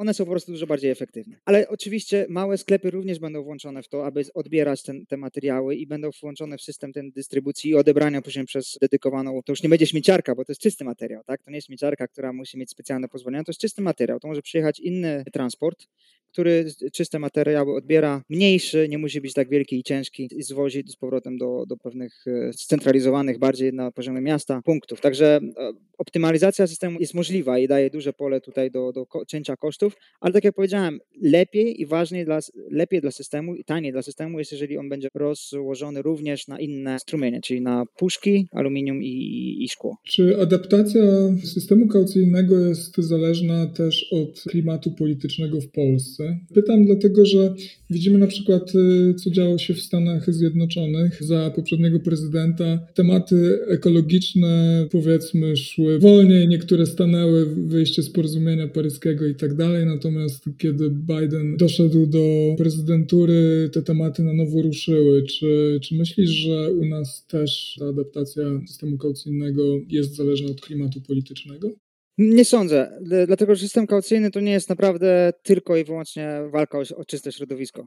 one są po prostu dużo bardziej efektywne. Ale oczywiście małe sklepy również będą włączone w to, aby odbierać ten, te materiały i będą włączone w system ten dystrybucji i odebrania później przez dedykowaną, to już nie będzie śmieciarka, bo to jest czysty materiał, tak? To nie jest śmieciarka, która musi mieć specjalne pozwolenia, to jest czysty materiał. To może przyjechać inny transport, który czyste materiały odbiera, mniejszy, nie musi być tak wielki i ciężki i zwozi z powrotem do, do pewnych e, scentralizowanych, bardziej na poziomie miasta punktów. Także e, optymalizacja systemu jest możliwa i daje duże pole tutaj do, do cięcia kosztów, ale tak jak powiedziałem, lepiej i ważniej dla, lepiej dla systemu i taniej dla systemu jest, jeżeli on będzie rozłożony również na inne strumienie, czyli na puszki, aluminium i, i szkło. Czy adaptacja systemu kaucyjnego jest zależna też od klimatu politycznego w Polsce? Polsce. Pytam dlatego, że widzimy na przykład, y, co działo się w Stanach Zjednoczonych za poprzedniego prezydenta. Tematy ekologiczne, powiedzmy, szły wolniej, niektóre stanęły, wyjście z porozumienia paryskiego i tak dalej. Natomiast kiedy Biden doszedł do prezydentury, te tematy na nowo ruszyły. Czy, czy myślisz, że u nas też ta adaptacja systemu kaucyjnego jest zależna od klimatu politycznego? Nie sądzę, dlatego że system kaucyjny to nie jest naprawdę tylko i wyłącznie walka o, o czyste środowisko.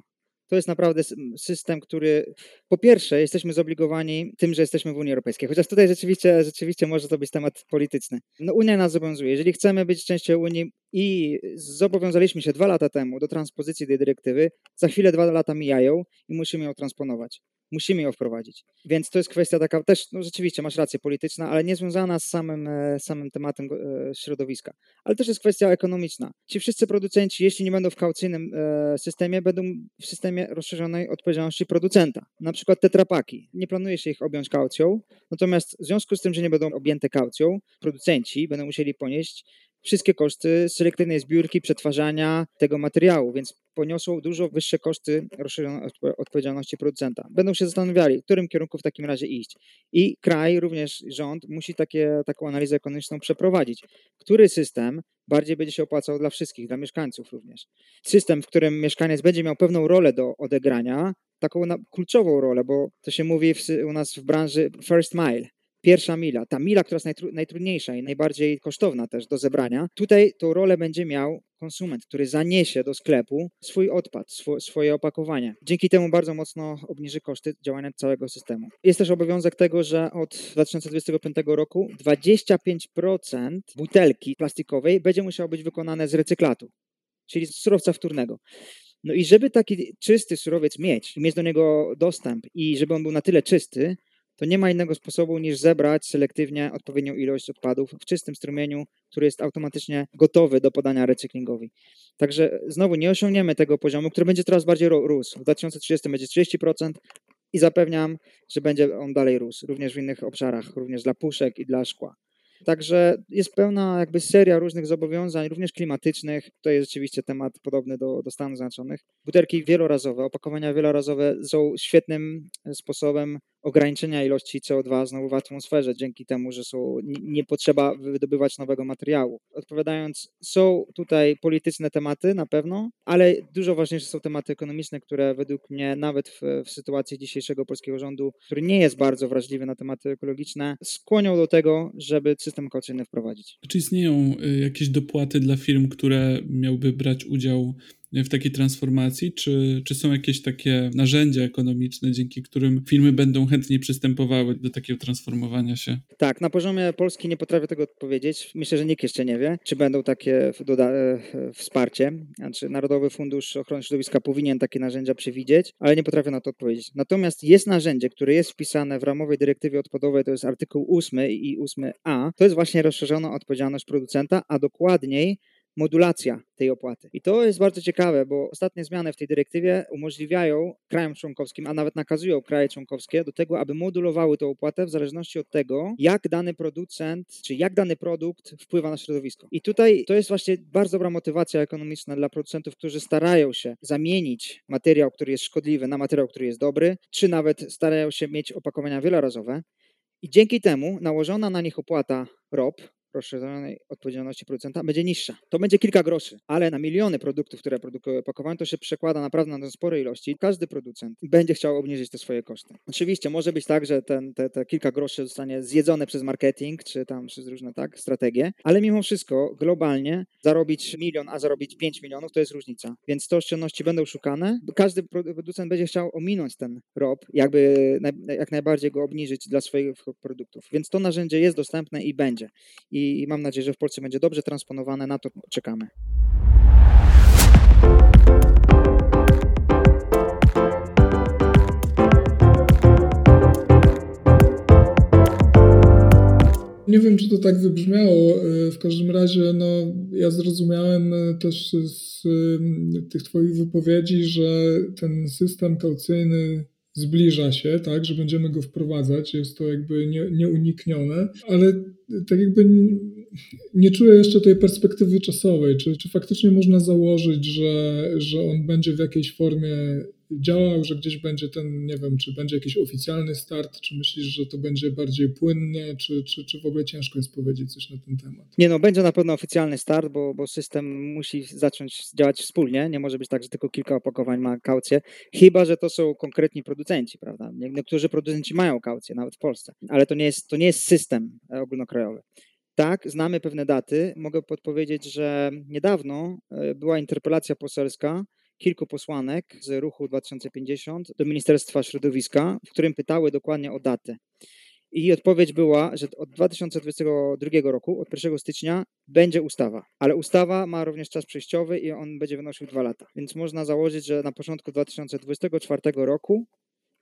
To jest naprawdę system, który po pierwsze jesteśmy zobligowani tym, że jesteśmy w Unii Europejskiej, chociaż tutaj rzeczywiście, rzeczywiście może to być temat polityczny. No, Unia nas zobowiązuje. Jeżeli chcemy być częścią Unii i zobowiązaliśmy się dwa lata temu do transpozycji tej dyrektywy, za chwilę dwa lata mijają i musimy ją transponować musimy ją wprowadzić. Więc to jest kwestia taka też, no rzeczywiście masz rację, polityczna, ale nie związana z samym, e, samym tematem e, środowiska. Ale też jest kwestia ekonomiczna. Ci wszyscy producenci, jeśli nie będą w kaucyjnym e, systemie, będą w systemie rozszerzonej odpowiedzialności producenta. Na przykład tetrapaki. Nie planuje się ich objąć kaucją, natomiast w związku z tym, że nie będą objęte kaucją, producenci będą musieli ponieść wszystkie koszty selektywnej zbiórki, przetwarzania tego materiału, więc poniosą dużo wyższe koszty rozszerzonej odpowiedzialności producenta. Będą się zastanawiali, w którym kierunku w takim razie iść. I kraj, również rząd, musi takie, taką analizę ekonomiczną przeprowadzić. Który system bardziej będzie się opłacał dla wszystkich, dla mieszkańców również. System, w którym mieszkaniec będzie miał pewną rolę do odegrania, taką kluczową rolę, bo to się mówi w, u nas w branży first mile pierwsza mila, ta mila, która jest najtru, najtrudniejsza i najbardziej kosztowna też do zebrania, tutaj tą rolę będzie miał konsument, który zaniesie do sklepu swój odpad, swo, swoje opakowanie. Dzięki temu bardzo mocno obniży koszty działania całego systemu. Jest też obowiązek tego, że od 2025 roku 25% butelki plastikowej będzie musiało być wykonane z recyklatu, czyli z surowca wtórnego. No i żeby taki czysty surowiec mieć, mieć do niego dostęp i żeby on był na tyle czysty, to nie ma innego sposobu niż zebrać selektywnie odpowiednią ilość odpadów w czystym strumieniu, który jest automatycznie gotowy do podania recyklingowi. Także znowu nie osiągniemy tego poziomu, który będzie coraz bardziej rósł. W 2030 będzie 30% i zapewniam, że będzie on dalej rósł, również w innych obszarach, również dla puszek i dla szkła. Także jest pełna jakby seria różnych zobowiązań, również klimatycznych. To jest rzeczywiście temat podobny do, do Stanów Zjednoczonych. Butelki wielorazowe, opakowania wielorazowe są świetnym sposobem ograniczenia ilości CO2 znowu w atmosferze, dzięki temu, że są, nie potrzeba wydobywać nowego materiału. Odpowiadając, są tutaj polityczne tematy na pewno, ale dużo ważniejsze są tematy ekonomiczne, które według mnie nawet w, w sytuacji dzisiejszego polskiego rządu, który nie jest bardzo wrażliwy na tematy ekologiczne, skłonią do tego, żeby system kaucyjny wprowadzić. Czy istnieją y, jakieś dopłaty dla firm, które miałby brać udział w takiej transformacji? Czy, czy są jakieś takie narzędzia ekonomiczne, dzięki którym firmy będą chętniej przystępowały do takiego transformowania się? Tak, na poziomie Polski nie potrafię tego odpowiedzieć. Myślę, że nikt jeszcze nie wie, czy będą takie doda- wsparcie. Znaczy, Narodowy Fundusz Ochrony Środowiska powinien takie narzędzia przewidzieć, ale nie potrafię na to odpowiedzieć. Natomiast jest narzędzie, które jest wpisane w ramowej dyrektywie odpadowej, to jest artykuł 8 i 8a. To jest właśnie rozszerzona odpowiedzialność producenta, a dokładniej modulacja tej opłaty. I to jest bardzo ciekawe, bo ostatnie zmiany w tej dyrektywie umożliwiają krajom członkowskim, a nawet nakazują kraje członkowskie do tego, aby modulowały tę opłatę w zależności od tego, jak dany producent, czy jak dany produkt wpływa na środowisko. I tutaj to jest właśnie bardzo dobra motywacja ekonomiczna dla producentów, którzy starają się zamienić materiał, który jest szkodliwy, na materiał, który jest dobry, czy nawet starają się mieć opakowania wielorazowe. I dzięki temu nałożona na nich opłata ROP, rozszerzonej odpowiedzialności producenta będzie niższa. To będzie kilka groszy, ale na miliony produktów, które produkują opakowania, to się przekłada naprawdę na spore ilości. Każdy producent będzie chciał obniżyć te swoje koszty. Oczywiście może być tak, że ten, te, te kilka groszy zostanie zjedzone przez marketing, czy tam przez różne tak strategie, ale mimo wszystko globalnie zarobić milion, a zarobić 5 milionów to jest różnica. Więc te oszczędności będą szukane. Każdy producent będzie chciał ominąć ten ROB, jakby jak najbardziej go obniżyć dla swoich produktów. Więc to narzędzie jest dostępne i będzie. I i mam nadzieję, że w Polsce będzie dobrze transponowane. Na to czekamy. Nie wiem, czy to tak wybrzmiało. W każdym razie, no, ja zrozumiałem też z tych Twoich wypowiedzi, że ten system kaucyjny zbliża się, tak, że będziemy go wprowadzać, jest to jakby nie, nieuniknione, ale tak jakby nie czuję jeszcze tej perspektywy czasowej. Czy, czy faktycznie można założyć, że, że on będzie w jakiejś formie działał, że gdzieś będzie ten, nie wiem, czy będzie jakiś oficjalny start, czy myślisz, że to będzie bardziej płynnie, czy, czy, czy w ogóle ciężko jest powiedzieć coś na ten temat? Nie no, będzie na pewno oficjalny start, bo, bo system musi zacząć działać wspólnie, nie może być tak, że tylko kilka opakowań ma kaucję, chyba, że to są konkretni producenci, prawda? Niektórzy producenci mają kaucję, nawet w Polsce, ale to nie jest, to nie jest system ogólnokrajowy. Tak, znamy pewne daty. Mogę podpowiedzieć, że niedawno e, była interpelacja poselska kilku posłanek z ruchu 2050 do Ministerstwa Środowiska, w którym pytały dokładnie o daty. I odpowiedź była, że od 2022 roku, od 1 stycznia, będzie ustawa. Ale ustawa ma również czas przejściowy i on będzie wynosił dwa lata. Więc można założyć, że na początku 2024 roku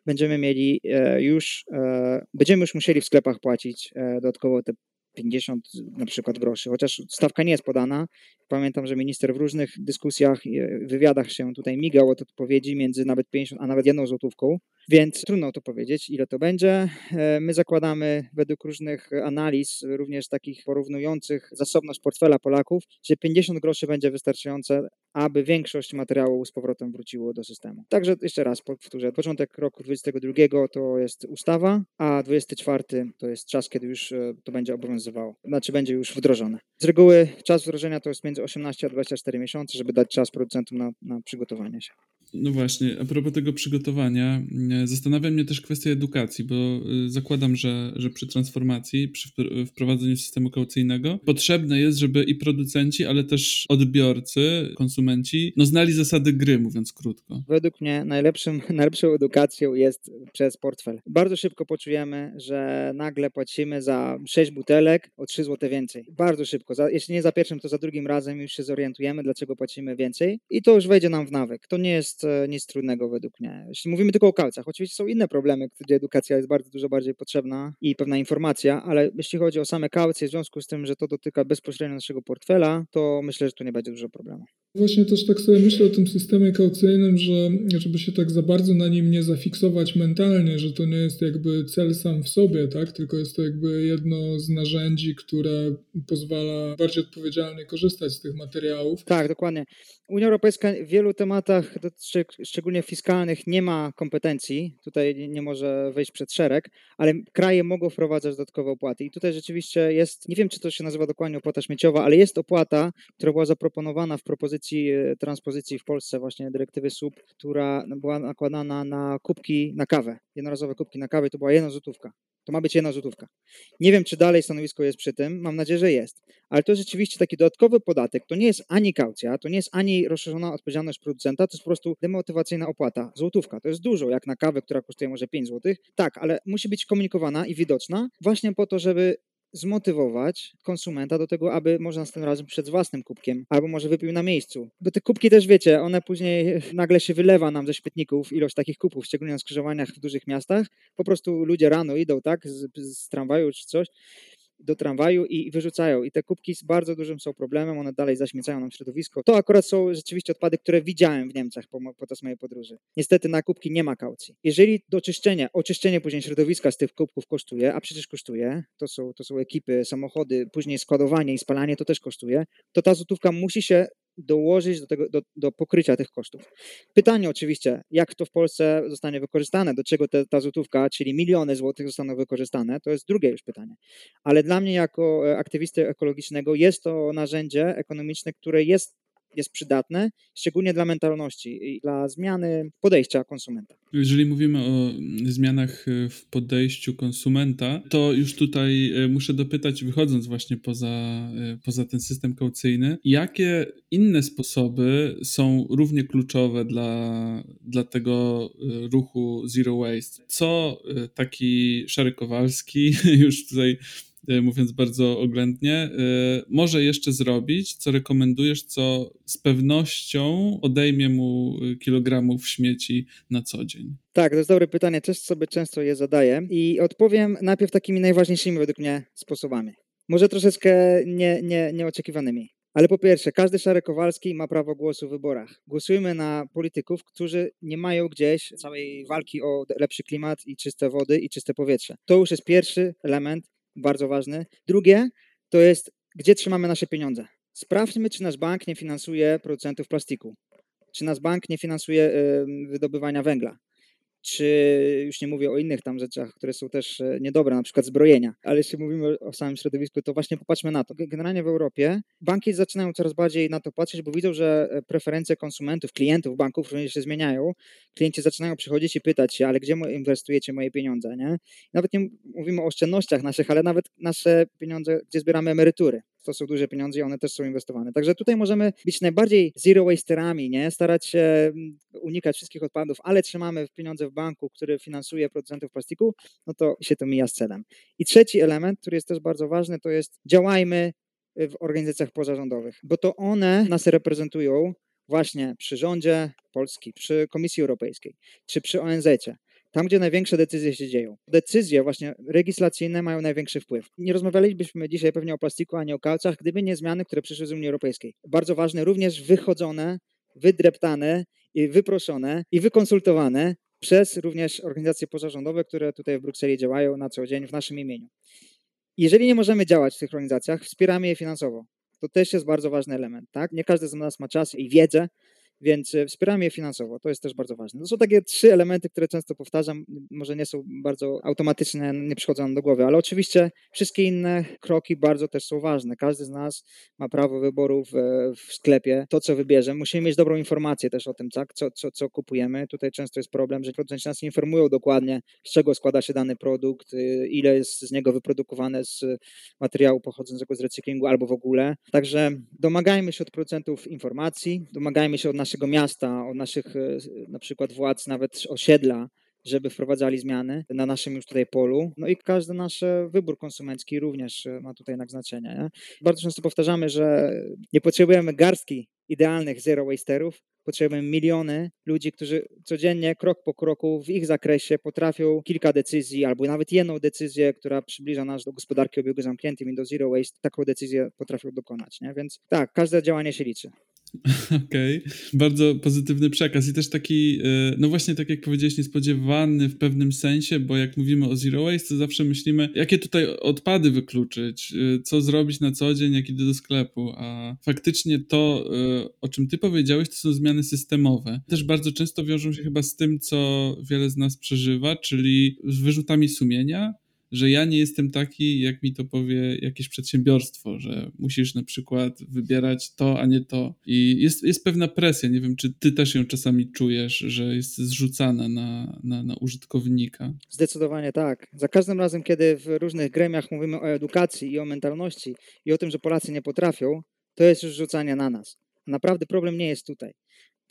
będziemy mieli e, już, e, będziemy już musieli w sklepach płacić dodatkowo te 50 na przykład groszy, chociaż stawka nie jest podana. Pamiętam, że minister w różnych dyskusjach, wywiadach się tutaj migał od odpowiedzi między nawet 50 a nawet jedną złotówką, Więc trudno to powiedzieć, ile to będzie. E, my zakładamy według różnych analiz, również takich porównujących zasobność portfela Polaków, że 50 groszy będzie wystarczające, aby większość materiału z powrotem wróciło do systemu. Także jeszcze raz powtórzę, początek roku 2022 to jest ustawa, a 24 to jest czas, kiedy już e, to będzie obowiązywało, znaczy będzie już wdrożone. Z reguły czas wdrożenia to jest między 18 a 24 miesiące, żeby dać czas producentom na, na przygotowanie się. No właśnie, a propos tego przygotowania, e, zastanawia mnie też kwestia edukacji, bo e, zakładam, że, że przy transformacji, przy wprowadzeniu systemu kaucyjnego potrzebne jest, żeby i producenci, ale też odbiorcy, konsumenci, no znali zasady gry, mówiąc krótko. Według mnie najlepszym, najlepszą edukacją jest przez portfel. Bardzo szybko poczujemy, że nagle płacimy za 6 butelek o 3 zł więcej. Bardzo szybko. Za, jeśli nie za pierwszym, to za drugim razem już się zorientujemy, dlaczego płacimy więcej i to już wejdzie nam w nawyk. To nie jest e, nic trudnego według mnie. Jeśli mówimy tylko o kalcach, oczywiście są inne problemy, gdzie edukacja jest bardzo dużo bardziej potrzebna i pewna informacja, ale jeśli chodzi o same kaucje, w związku z tym, że to dotyka bezpośrednio naszego portfela, to myślę, że tu nie będzie dużo problemu. Właśnie też tak sobie myślę o tym systemie kaucyjnym, że żeby się tak za bardzo na nim nie zafiksować mentalnie, że to nie jest jakby cel sam w sobie, tak? tylko jest to jakby jedno z narzędzi, które pozwala bardziej odpowiedzialnie korzystać z tych materiałów. Tak, dokładnie. Unia Europejska w wielu tematach, szczególnie fiskalnych, nie ma kompetencji. Tutaj nie może wejść przed szereg, ale kraje mogą wprowadzać dodatkowe opłaty. I tutaj rzeczywiście jest, nie wiem czy to się nazywa dokładnie opłata śmieciowa, ale jest opłata, która była zaproponowana w propozycji e, transpozycji w Polsce, właśnie dyrektywy SUP, która była nakładana na kubki na kawę. Jednorazowe kubki na kawę to była jedna złotówka. To ma być jedna złotówka. Nie wiem, czy dalej stanowisko jest przy tym, mam nadzieję, że jest. Ale to rzeczywiście taki dodatkowy podatek, to nie jest ani kaucja, to nie jest ani rozszerzona odpowiedzialność producenta, to jest po prostu demotywacyjna opłata. Złotówka to jest dużo, jak na kawę, która kosztuje może 5 zł. Tak, ale musi być komunikowana i widoczna właśnie po to, żeby zmotywować konsumenta do tego, aby może następnym razem przed własnym kubkiem, albo może wypił na miejscu. Bo te kubki też wiecie, one później nagle się wylewa nam ze śmietników ilość takich kupów, szczególnie na skrzyżowaniach w dużych miastach. Po prostu ludzie rano idą, tak, z, z tramwaju czy coś do tramwaju i wyrzucają. I te kubki z bardzo dużym są problemem, one dalej zaśmiecają nam środowisko. To akurat są rzeczywiście odpady, które widziałem w Niemczech podczas mojej podróży. Niestety na kubki nie ma kaucji. Jeżeli doczyszczenie, oczyszczenie później środowiska z tych kubków kosztuje, a przecież kosztuje, to są, to są ekipy, samochody, później składowanie i spalanie to też kosztuje, to ta złotówka musi się dołożyć do, tego, do, do pokrycia tych kosztów. Pytanie oczywiście, jak to w Polsce zostanie wykorzystane, do czego te, ta złotówka, czyli miliony złotych zostaną wykorzystane, to jest drugie już pytanie. Ale dla mnie jako e, aktywisty ekologicznego jest to narzędzie ekonomiczne, które jest jest przydatne, szczególnie dla mentalności i dla zmiany podejścia konsumenta. Jeżeli mówimy o zmianach e, w podejściu konsumenta, to już tutaj e, muszę dopytać, wychodząc właśnie poza, e, poza ten system kaucyjny, jakie inne sposoby są równie kluczowe dla, dla tego ruchu Zero Waste? Co taki Szary Kowalski już tutaj mówiąc bardzo oględnie, e, może jeszcze zrobić, co rekomendujesz, co z pewnością odejmie mu e, kilogramów śmieci na co dzień? Tak, to jest dobre pytanie, też sobie często je zadaję i odpowiem najpierw takimi najważniejszymi według mnie sposobami. Może troszeczkę nie, nie, nieoczekiwanymi. Ale po pierwsze, każdy Szary Kowalski ma prawo głosu w wyborach. Głosujmy na polityków, którzy nie mają gdzieś całej walki o lepszy klimat i czyste wody i czyste powietrze. To już jest pierwszy element bardzo ważny. Drugie to jest, gdzie trzymamy nasze pieniądze. Sprawdźmy, czy nasz bank nie finansuje producentów plastiku, czy nasz bank nie finansuje wydobywania węgla, czy już nie mówię o innych tam rzeczach, które są też e, niedobre, na przykład zbrojenia, ale jeśli mówimy o samym środowisku, to właśnie popatrzmy na to. Generalnie w Europie banki zaczynają coraz bardziej na to patrzeć, bo widzą, że e, preferencje konsumentów, klientów banków również się zmieniają. Klienci zaczynają przychodzić i pytać się, ale gdzie inwestujecie moje pieniądze, nie? Nawet nie mówimy o oszczędnościach naszych, ale nawet nasze pieniądze, gdzie zbieramy emerytury to są duże pieniądze i one też są inwestowane. Także tutaj możemy być najbardziej zero wasterami, nie? starać się mm, unikać wszystkich odpadów, ale trzymamy pieniądze w banku, który finansuje producentów plastiku, no to się to mija z celem. I trzeci element, który jest też bardzo ważny, to jest działajmy w organizacjach pozarządowych, bo to one nas reprezentują właśnie przy rządzie Polski, przy Komisji Europejskiej, czy przy ONZ-cie tam, gdzie największe decyzje się dzieją. Decyzje właśnie legislacyjne mają największy wpływ. Nie rozmawialibyśmy dzisiaj pewnie o plastiku ani o kalcach, gdyby nie zmiany, które przyszły z Unii Europejskiej. Bardzo ważne, również wychodzone, wydreptane i wyproszone i wykonsultowane przez również organizacje pozarządowe, które tutaj w Brukseli działają na co dzień w naszym imieniu. Jeżeli nie możemy działać w tych organizacjach, wspieramy je finansowo. To też jest bardzo ważny element. Tak? Nie każdy z nas ma czas i wiedzę, więc e, wspieramy je finansowo. To jest też bardzo ważne. To są takie trzy elementy, które często powtarzam. Może nie są bardzo automatyczne, nie przychodzą nam do głowy, ale oczywiście wszystkie inne kroki bardzo też są ważne. Każdy z nas ma prawo wyboru w, w sklepie. To, co wybierze, musimy mieć dobrą informację też o tym, tak? co, co, co kupujemy. Tutaj często jest problem, że producenci nas informują dokładnie, z czego składa się dany produkt, y, ile jest z niego wyprodukowane z materiału pochodzącego z recyklingu albo w ogóle. Także domagajmy się od producentów informacji, domagajmy się od naszych naszego miasta, od naszych e, na przykład władz, nawet osiedla, żeby wprowadzali zmiany na naszym już tutaj polu. No i każdy nasz wybór konsumencki również e, ma tutaj jednak znaczenie. Nie? Bardzo często powtarzamy, że nie potrzebujemy garstki idealnych zero wasterów, potrzebujemy miliony ludzi, którzy codziennie, krok po kroku w ich zakresie potrafią kilka decyzji albo nawet jedną decyzję, która przybliża nas do gospodarki obiegu zamkniętym i do zero waste, taką decyzję potrafią dokonać. Nie? Więc tak, każde działanie się liczy. Okej, okay. bardzo pozytywny przekaz i też taki, e, no właśnie tak jak powiedziałeś, niespodziewany w pewnym sensie, bo jak mówimy o zero waste, to zawsze myślimy, jakie tutaj odpady wykluczyć, e, co zrobić na co dzień, jak idę do sklepu, a faktycznie to, e, o czym ty powiedziałeś, to są zmiany systemowe. Też bardzo często wiążą się chyba z tym, co wiele z nas przeżywa, czyli z wyrzutami sumienia, że ja nie jestem taki, jak mi to powie jakieś przedsiębiorstwo, że musisz na przykład wybierać to, a nie to. I jest, jest pewna presja, nie wiem, czy ty też ją czasami czujesz, że jest zrzucana na, na, na użytkownika. Zdecydowanie tak. Za każdym razem, kiedy w różnych gremiach mówimy o edukacji i o mentalności i o tym, że Polacy nie potrafią, to jest już rzucanie na nas. Naprawdę problem nie jest tutaj.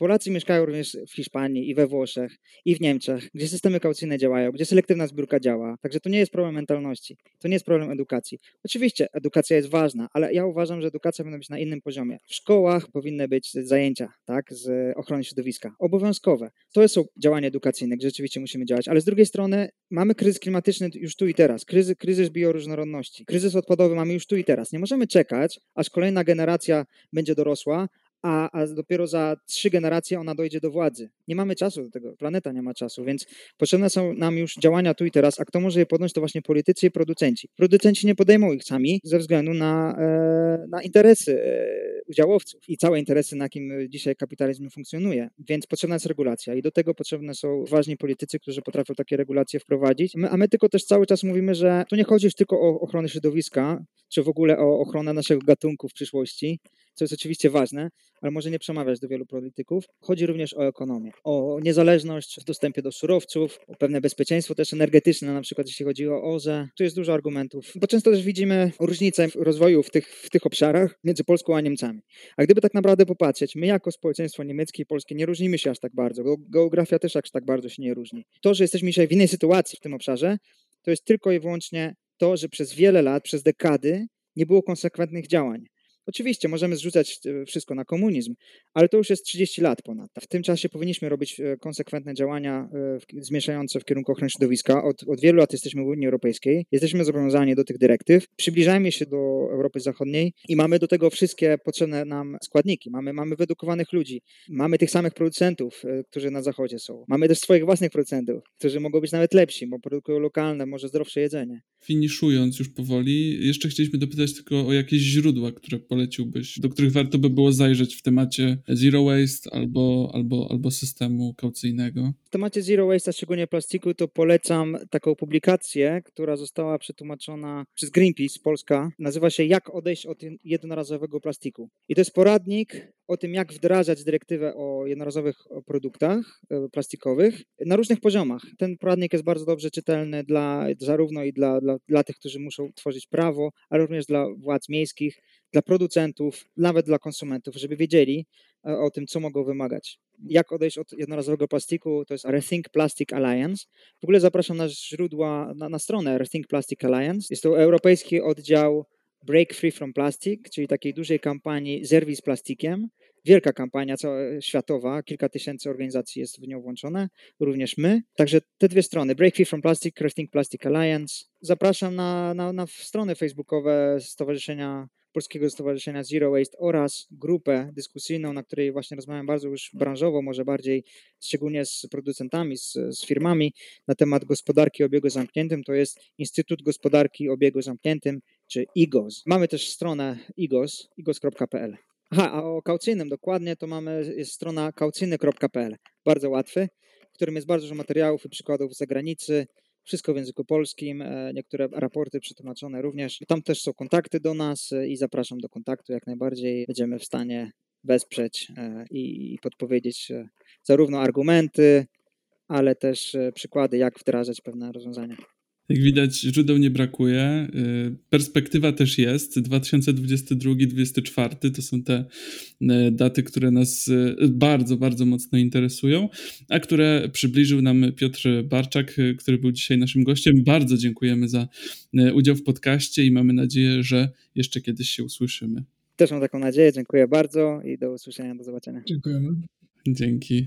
Polacy mieszkają również w Hiszpanii i we Włoszech i w Niemczech, gdzie systemy kaucyjne działają, gdzie selektywna zbiórka działa. Także to nie jest problem mentalności, to nie jest problem edukacji. Oczywiście edukacja jest ważna, ale ja uważam, że edukacja powinna być na innym poziomie. W szkołach powinny być zajęcia tak, z ochrony środowiska, obowiązkowe. To są działania edukacyjne, gdzie rzeczywiście musimy działać, ale z drugiej strony mamy kryzys klimatyczny już tu i teraz, kryzys, kryzys bioróżnorodności, kryzys odpadowy mamy już tu i teraz. Nie możemy czekać, aż kolejna generacja będzie dorosła, a, a dopiero za trzy generacje ona dojdzie do władzy. Nie mamy czasu do tego, planeta nie ma czasu, więc potrzebne są nam już działania tu i teraz, a kto może je podjąć, to właśnie politycy i producenci. Producenci nie podejmą ich sami ze względu na, e, na interesy e, udziałowców i całe interesy, na jakim dzisiaj kapitalizm funkcjonuje, więc potrzebna jest regulacja i do tego potrzebne są ważni politycy, którzy potrafią takie regulacje wprowadzić, my, a my tylko też cały czas mówimy, że tu nie chodzi już tylko o ochronę środowiska, czy w ogóle o ochronę naszego gatunku w przyszłości, co jest oczywiście ważne, ale może nie przemawiać do wielu polityków. Chodzi również o ekonomię, o niezależność w dostępie do surowców, o pewne bezpieczeństwo też energetyczne, na przykład jeśli chodzi o OZE. Tu jest dużo argumentów, bo często też widzimy różnice w rozwoju w tych, w tych obszarach między Polską a Niemcami. A gdyby tak naprawdę popatrzeć, my jako społeczeństwo niemieckie i polskie nie różnimy się aż tak bardzo, geografia też aż tak bardzo się nie różni. To, że jesteśmy dzisiaj w innej sytuacji w tym obszarze, to jest tylko i wyłącznie to, że przez wiele lat, przez dekady nie było konsekwentnych działań. Oczywiście możemy zrzucać e, wszystko na komunizm, ale to już jest 30 lat ponad. W tym czasie powinniśmy robić e, konsekwentne działania e, zmierzające w kierunku ochrony środowiska. Od, od wielu lat jesteśmy w Unii Europejskiej, jesteśmy zobowiązani do tych dyrektyw, przybliżajmy się do Europy Zachodniej i mamy do tego wszystkie potrzebne nam składniki. Mamy, mamy wyedukowanych ludzi, mamy tych samych producentów, którzy na Zachodzie są. Mamy też swoich własnych producentów, którzy mogą być nawet lepsi, bo produkują lokalne, może zdrowsze jedzenie. Finiszując już powoli, jeszcze chcieliśmy dopytać tylko o jakieś źródła, które poleciłbyś, do których warto by było zajrzeć w temacie zero waste albo, albo, albo systemu kaucyjnego? W temacie zero waste, a szczególnie plastiku, to polecam taką publikację, która została przetłumaczona przez Greenpeace Polska. Nazywa się Jak odejść od jednorazowego plastiku. I to jest poradnik o tym, jak wdrażać dyrektywę o jednorazowych produktach e, plastikowych na różnych poziomach. Ten poradnik jest bardzo dobrze czytelny dla, zarówno i dla, dla, dla tych, którzy muszą tworzyć prawo, ale również dla władz miejskich, dla producentów, nawet dla konsumentów, żeby wiedzieli e, o tym, co mogą wymagać. Jak odejść od jednorazowego plastiku, to jest Rethink Plastic Alliance. W ogóle zapraszam na źródła, na, na stronę Rethink Plastic Alliance. Jest to europejski oddział Break Free from Plastic, czyli takiej dużej kampanii Zerwij z plastikiem. Wielka kampania cała, światowa, kilka tysięcy organizacji jest w nią włączone, również my. Także te dwie strony, Break Free from Plastic, Rethink Plastic Alliance. Zapraszam na, na, na strony facebookowe Stowarzyszenia Polskiego Stowarzyszenia Zero Waste oraz grupę dyskusyjną, na której właśnie rozmawiam bardzo już branżowo, może bardziej szczególnie z producentami, z, z firmami na temat gospodarki obiegu zamkniętym. To jest Instytut Gospodarki obiegu zamkniętym, czy IGOS. Mamy też stronę IGOS, igos.pl. Aha, a o kaucyjnym dokładnie to mamy, jest strona kaucyjny.pl. Bardzo łatwy, w którym jest bardzo dużo materiałów i przykładów z zagranicy, wszystko w języku polskim, e, niektóre raporty przetłumaczone również. Tam też są kontakty do nas e, i zapraszam do kontaktu jak najbardziej. Będziemy w stanie wesprzeć e, i podpowiedzieć zarówno argumenty, ale też przykłady, jak wdrażać pewne rozwiązania. Jak widać, źródeł nie brakuje. Y, perspektywa też jest. 2022-2024 to są te y, daty, które nas y, bardzo, bardzo mocno interesują, a które przybliżył nam Piotr Barczak, który był dzisiaj naszym gościem. Bardzo dziękujemy za udział w podcaście i mamy nadzieję, że jeszcze kiedyś się usłyszymy. Też mam taką nadzieję. Dziękuję bardzo i do usłyszenia, do zobaczenia. Dziękujemy. Dzięki.